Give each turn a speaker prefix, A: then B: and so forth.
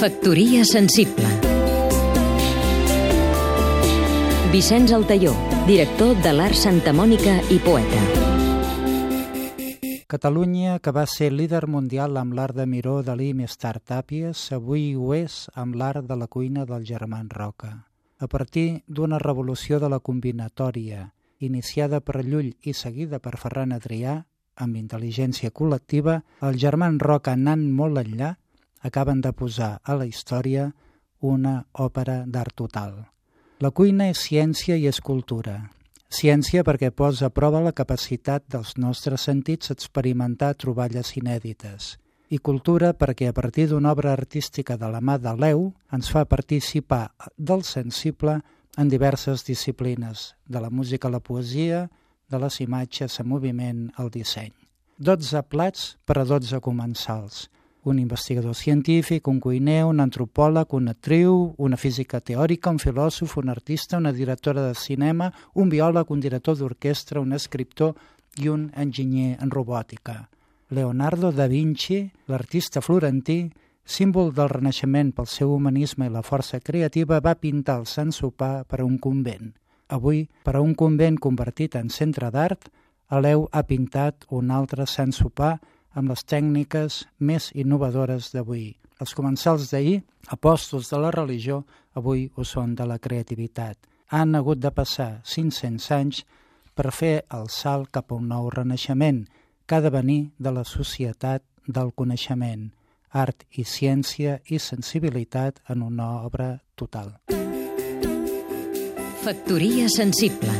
A: Factoria sensible Vicenç Altaió, director de l'Art Santa Mònica i poeta.
B: Catalunya, que va ser líder mundial amb l'art de Miró, Dalí i més tard Tàpies, avui ho és amb l'art de la cuina del Germán Roca. A partir d'una revolució de la combinatòria, iniciada per Llull i seguida per Ferran Adrià, amb intel·ligència col·lectiva, el Germán Roca anant molt enllà, acaben de posar a la història una òpera d'art total. La cuina és ciència i és cultura. Ciència perquè posa a prova la capacitat dels nostres sentits a experimentar troballes inèdites. I cultura perquè a partir d'una obra artística de la mà de l'EU ens fa participar del sensible en diverses disciplines, de la música a la poesia, de les imatges a moviment al disseny. 12 plats per a 12 comensals – un investigador científic, un cuiner, un antropòleg, una actriu, una física teòrica, un filòsof, un artista, una directora de cinema, un biòleg, un director d'orquestra, un escriptor i un enginyer en robòtica. Leonardo da Vinci, l'artista florentí, símbol del Renaixement pel seu humanisme i la força creativa, va pintar el Sant Sopar per a un convent. Avui, per a un convent convertit en centre d'art, Aleu ha pintat un altre Sant Sopar amb les tècniques més innovadores d'avui. Els comensals d'ahir, apòstols de la religió, avui ho són de la creativitat. Han hagut de passar 500 anys per fer el salt cap a un nou renaixement, que ha de venir de la societat del coneixement, art i ciència i sensibilitat en una obra total.
A: Factoria sensible